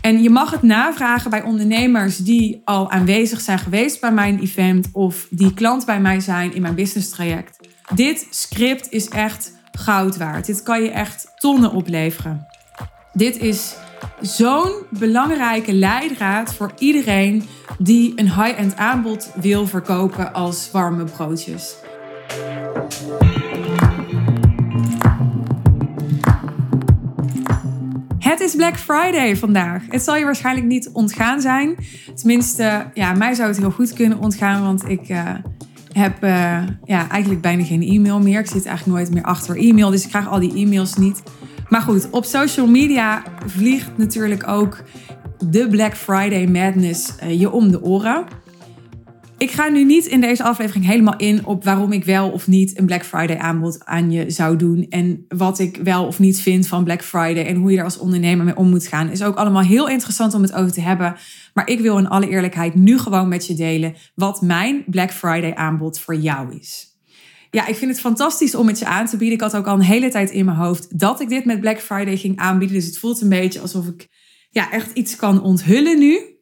En je mag het navragen bij ondernemers die al aanwezig zijn geweest bij mijn event of die klant bij mij zijn in mijn business traject. Dit script is echt goud waard. Dit kan je echt tonnen opleveren. Dit is zo'n belangrijke leidraad voor iedereen die een high-end aanbod wil verkopen als warme broodjes. Is Black Friday vandaag. Het zal je waarschijnlijk niet ontgaan zijn. Tenminste, ja, mij zou het heel goed kunnen ontgaan, want ik uh, heb uh, ja, eigenlijk bijna geen e-mail meer. Ik zit eigenlijk nooit meer achter e-mail, dus ik krijg al die e-mails niet. Maar goed, op social media vliegt natuurlijk ook de Black Friday madness uh, je om de oren. Ik ga nu niet in deze aflevering helemaal in op waarom ik wel of niet een Black Friday aanbod aan je zou doen. En wat ik wel of niet vind van Black Friday en hoe je er als ondernemer mee om moet gaan. Is ook allemaal heel interessant om het over te hebben. Maar ik wil in alle eerlijkheid nu gewoon met je delen wat mijn Black Friday aanbod voor jou is. Ja, ik vind het fantastisch om het je aan te bieden. Ik had ook al een hele tijd in mijn hoofd dat ik dit met Black Friday ging aanbieden. Dus het voelt een beetje alsof ik ja, echt iets kan onthullen nu.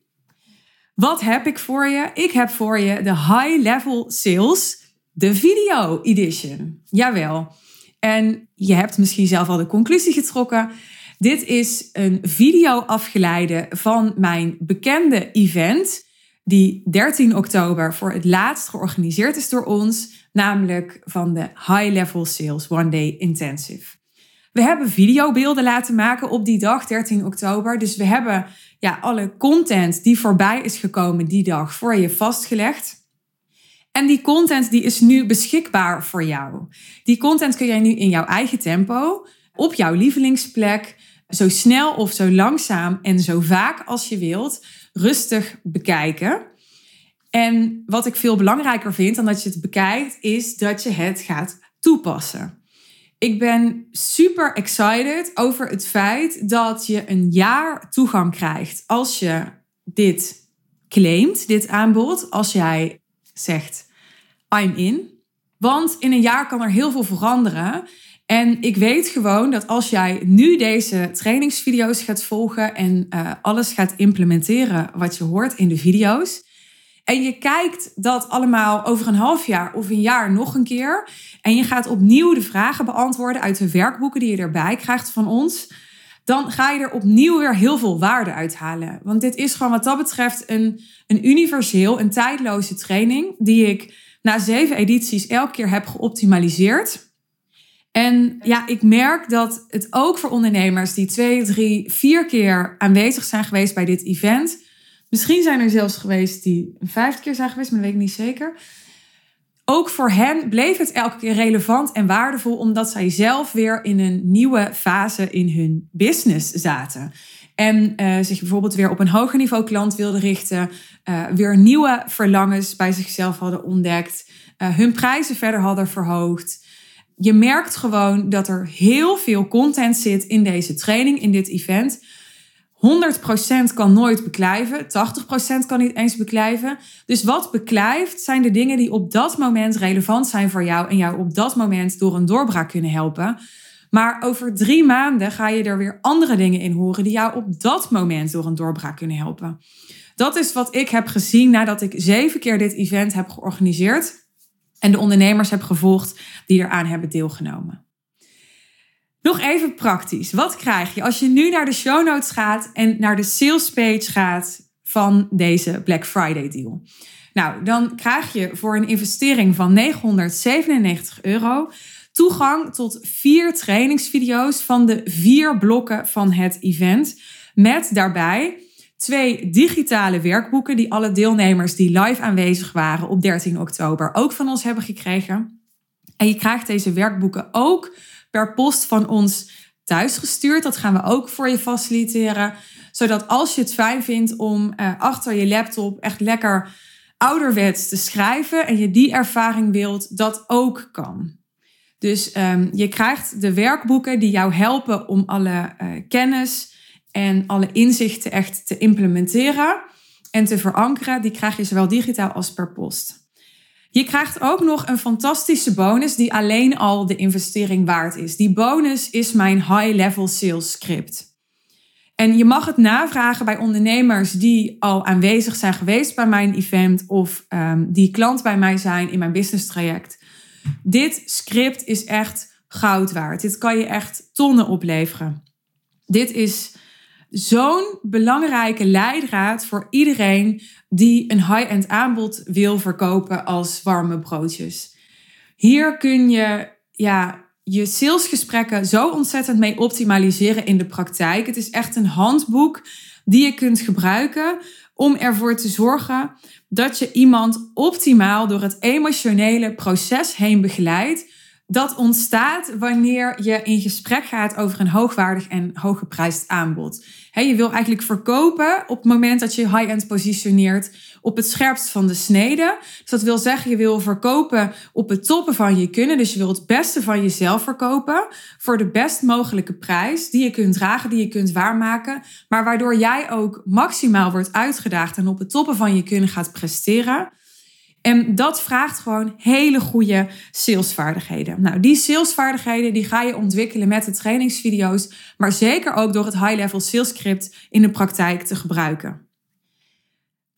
Wat heb ik voor je? Ik heb voor je de High Level Sales, de Video Edition. Jawel. En je hebt misschien zelf al de conclusie getrokken. Dit is een video afgeleide van mijn bekende event, die 13 oktober voor het laatst georganiseerd is door ons, namelijk van de High Level Sales One Day Intensive. We hebben videobeelden laten maken op die dag, 13 oktober. Dus we hebben ja, alle content die voorbij is gekomen die dag voor je vastgelegd. En die content die is nu beschikbaar voor jou. Die content kun jij nu in jouw eigen tempo, op jouw lievelingsplek, zo snel of zo langzaam en zo vaak als je wilt, rustig bekijken. En wat ik veel belangrijker vind dan dat je het bekijkt, is dat je het gaat toepassen. Ik ben super excited over het feit dat je een jaar toegang krijgt als je dit claimt, dit aanbod. Als jij zegt, I'm in. Want in een jaar kan er heel veel veranderen. En ik weet gewoon dat als jij nu deze trainingsvideo's gaat volgen en uh, alles gaat implementeren wat je hoort in de video's, en je kijkt dat allemaal over een half jaar of een jaar nog een keer. En je gaat opnieuw de vragen beantwoorden uit de werkboeken die je erbij krijgt van ons. Dan ga je er opnieuw weer heel veel waarde uithalen. Want dit is gewoon wat dat betreft een, een universeel, een tijdloze training. Die ik na zeven edities elke keer heb geoptimaliseerd. En ja, ik merk dat het ook voor ondernemers die twee, drie, vier keer aanwezig zijn geweest bij dit event Misschien zijn er zelfs geweest die een vijfde keer zijn geweest, maar dat weet ik niet zeker. Ook voor hen bleef het elke keer relevant en waardevol, omdat zij zelf weer in een nieuwe fase in hun business zaten. En uh, zich bijvoorbeeld weer op een hoger niveau klant wilden richten, uh, weer nieuwe verlangens bij zichzelf hadden ontdekt, uh, hun prijzen verder hadden verhoogd. Je merkt gewoon dat er heel veel content zit in deze training, in dit event 100% kan nooit beklijven, 80% kan niet eens beklijven. Dus wat beklijft zijn de dingen die op dat moment relevant zijn voor jou en jou op dat moment door een doorbraak kunnen helpen. Maar over drie maanden ga je er weer andere dingen in horen die jou op dat moment door een doorbraak kunnen helpen. Dat is wat ik heb gezien nadat ik zeven keer dit event heb georganiseerd en de ondernemers heb gevolgd die eraan hebben deelgenomen. Nog even praktisch. Wat krijg je als je nu naar de show notes gaat en naar de sales page gaat van deze Black Friday deal? Nou, dan krijg je voor een investering van 997 euro toegang tot vier trainingsvideo's van de vier blokken van het event. Met daarbij twee digitale werkboeken die alle deelnemers die live aanwezig waren op 13 oktober ook van ons hebben gekregen. En je krijgt deze werkboeken ook per post van ons thuisgestuurd. Dat gaan we ook voor je faciliteren. Zodat als je het fijn vindt om uh, achter je laptop echt lekker ouderwets te schrijven en je die ervaring wilt, dat ook kan. Dus um, je krijgt de werkboeken die jou helpen om alle uh, kennis en alle inzichten echt te implementeren en te verankeren. Die krijg je zowel digitaal als per post. Je krijgt ook nog een fantastische bonus die alleen al de investering waard is. Die bonus is mijn high-level sales script. En je mag het navragen bij ondernemers die al aanwezig zijn geweest bij mijn event of um, die klant bij mij zijn in mijn business traject. Dit script is echt goud waard. Dit kan je echt tonnen opleveren. Dit is zo'n belangrijke leidraad voor iedereen die een high-end aanbod wil verkopen als warme broodjes. Hier kun je ja, je salesgesprekken zo ontzettend mee optimaliseren in de praktijk. Het is echt een handboek die je kunt gebruiken om ervoor te zorgen dat je iemand optimaal door het emotionele proces heen begeleidt. Dat ontstaat wanneer je in gesprek gaat over een hoogwaardig en hooggeprijsd aanbod je wil eigenlijk verkopen op het moment dat je high-end positioneert op het scherpst van de snede. Dus dat wil zeggen, je wil verkopen op het toppen van je kunnen. Dus je wil het beste van jezelf verkopen voor de best mogelijke prijs die je kunt dragen, die je kunt waarmaken. Maar waardoor jij ook maximaal wordt uitgedaagd en op het toppen van je kunnen gaat presteren. En dat vraagt gewoon hele goede salesvaardigheden. Nou, die salesvaardigheden die ga je ontwikkelen met de trainingsvideo's, maar zeker ook door het high-level sales script in de praktijk te gebruiken.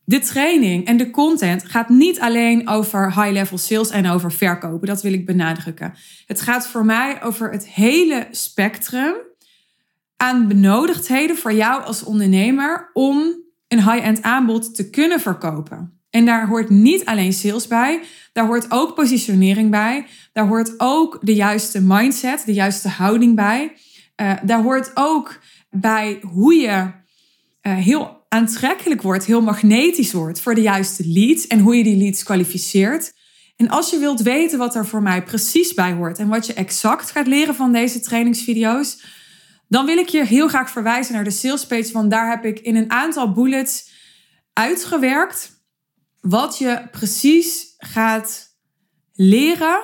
De training en de content gaat niet alleen over high-level sales en over verkopen. Dat wil ik benadrukken. Het gaat voor mij over het hele spectrum aan benodigdheden voor jou als ondernemer om een high-end aanbod te kunnen verkopen. En daar hoort niet alleen sales bij, daar hoort ook positionering bij, daar hoort ook de juiste mindset, de juiste houding bij. Uh, daar hoort ook bij hoe je uh, heel aantrekkelijk wordt, heel magnetisch wordt voor de juiste leads en hoe je die leads kwalificeert. En als je wilt weten wat er voor mij precies bij hoort en wat je exact gaat leren van deze trainingsvideo's, dan wil ik je heel graag verwijzen naar de sales page, want daar heb ik in een aantal bullets uitgewerkt wat je precies gaat leren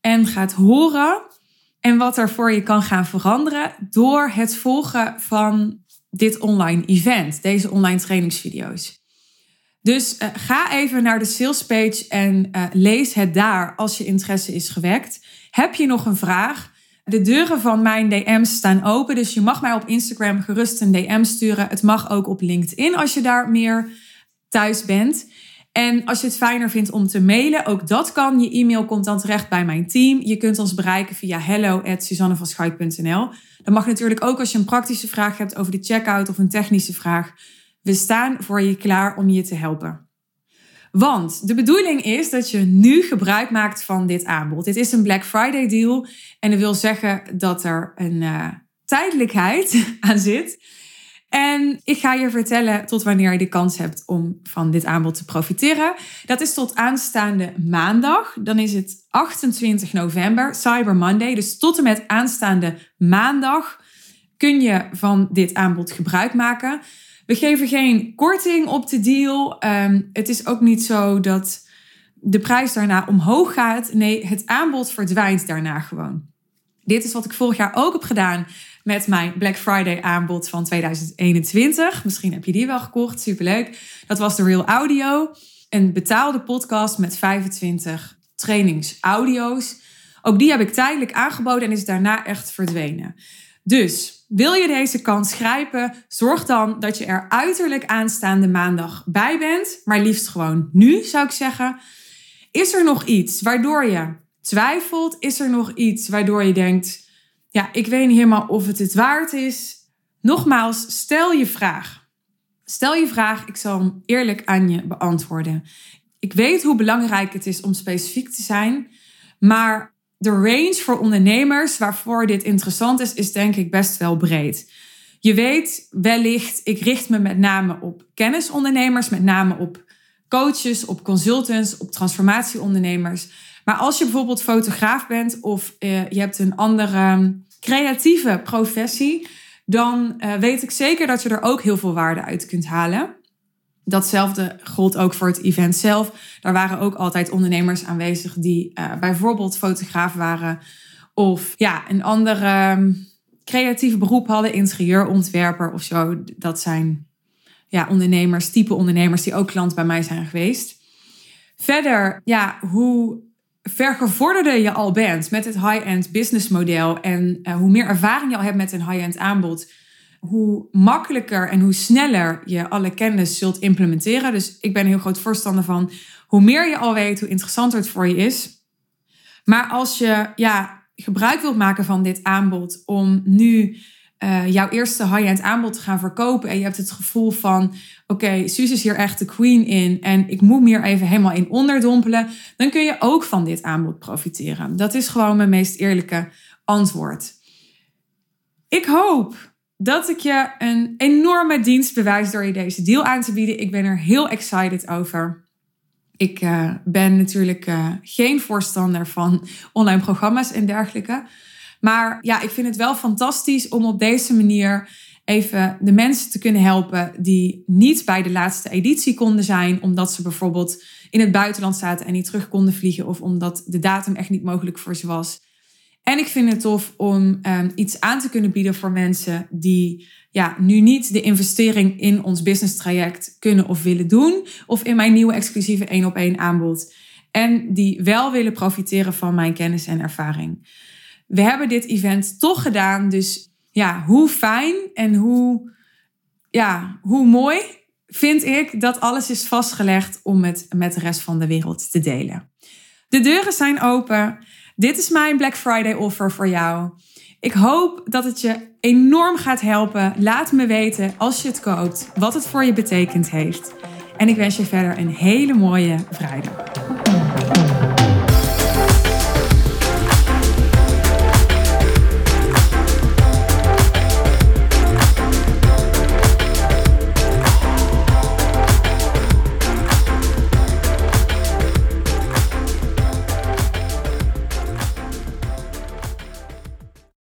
en gaat horen en wat er voor je kan gaan veranderen door het volgen van dit online event, deze online trainingsvideo's. Dus uh, ga even naar de sales page en uh, lees het daar als je interesse is gewekt. Heb je nog een vraag? De deuren van mijn DM's staan open, dus je mag mij op Instagram gerust een DM sturen. Het mag ook op LinkedIn als je daar meer thuis bent. En als je het fijner vindt om te mailen, ook dat kan. Je e-mail komt dan terecht bij mijn team. Je kunt ons bereiken via hello@suzannevanschuik.nl. Dat mag natuurlijk ook als je een praktische vraag hebt over de checkout of een technische vraag. We staan voor je klaar om je te helpen. Want de bedoeling is dat je nu gebruik maakt van dit aanbod. Dit is een Black Friday deal en dat wil zeggen dat er een uh, tijdelijkheid aan zit. En ik ga je vertellen tot wanneer je de kans hebt om van dit aanbod te profiteren. Dat is tot aanstaande maandag. Dan is het 28 november, Cyber Monday. Dus tot en met aanstaande maandag kun je van dit aanbod gebruik maken. We geven geen korting op de deal. Ehm, het is ook niet zo dat de prijs daarna omhoog gaat. Nee, het aanbod verdwijnt daarna gewoon. Dit is wat ik vorig jaar ook heb gedaan met mijn Black Friday aanbod van 2021. Misschien heb je die wel gekocht, superleuk. Dat was de Real Audio, een betaalde podcast met 25 trainingsaudio's. Ook die heb ik tijdelijk aangeboden en is daarna echt verdwenen. Dus wil je deze kans grijpen, zorg dan dat je er uiterlijk aanstaande maandag bij bent. Maar liefst gewoon nu, zou ik zeggen. Is er nog iets waardoor je twijfelt? Is er nog iets waardoor je denkt: ja, ik weet niet helemaal of het het waard is? Nogmaals, stel je vraag. Stel je vraag, ik zal hem eerlijk aan je beantwoorden. Ik weet hoe belangrijk het is om specifiek te zijn, maar de range voor ondernemers waarvoor dit interessant is, is denk ik best wel breed. Je weet wellicht, ik richt me met name op kennisondernemers, met name op coaches, op consultants, op transformatieondernemers. Maar als je bijvoorbeeld fotograaf bent of uh, je hebt een andere creatieve professie, dan uh, weet ik zeker dat je er ook heel veel waarde uit kunt halen. Datzelfde gold ook voor het event zelf. Daar waren ook altijd ondernemers aanwezig die uh, bijvoorbeeld fotograaf waren of ja, een andere um, creatief beroep hadden, interieurontwerper of zo. Dat zijn ja, ondernemers, type ondernemers die ook klant bij mij zijn geweest. Verder, ja, hoe vergevorderder je al bent met het high-end businessmodel en uh, hoe meer ervaring je al hebt met een high-end aanbod, hoe makkelijker en hoe sneller je alle kennis zult implementeren. Dus ik ben heel groot voorstander van hoe meer je al weet, hoe interessanter het voor je is. Maar als je ja, gebruik wilt maken van dit aanbod om nu uh, jouw eerste high-end aanbod te gaan verkopen en je hebt het gevoel van, oké, okay, is hier echt de queen in en ik moet me hier even helemaal in onderdompelen, dan kun je ook van dit aanbod profiteren. Dat is gewoon mijn meest eerlijke antwoord. Ik hoop dat ik je een enorme dienst bewijs door je deze deal aan te bieden. Ik ben er heel excited over. Ik uh, ben natuurlijk uh, geen voorstander van online programma's en dergelijke. Maar ja, ik vind het wel fantastisch om op deze manier even de mensen te kunnen helpen die niet bij de laatste editie konden zijn, omdat ze bijvoorbeeld in het buitenland zaten en niet terug konden vliegen, of omdat de datum echt niet mogelijk voor ze was. En ik vind het tof om um, iets aan te kunnen bieden voor mensen die ja, nu niet de investering in ons business traject kunnen of willen doen, of in mijn nieuwe exclusieve één op één aanbod. En die wel willen profiteren van mijn kennis en ervaring we hebben dit event toch gedaan. Dus ja, hoe fijn en hoe, ja, hoe mooi vind ik dat alles is vastgelegd om het met de rest van de wereld te delen. De deuren zijn open. Dit is mijn Black Friday offer voor jou. Ik hoop dat het je enorm gaat helpen. Laat me weten als je het koopt, wat het voor je betekend heeft. En ik wens je verder een hele mooie vrijdag.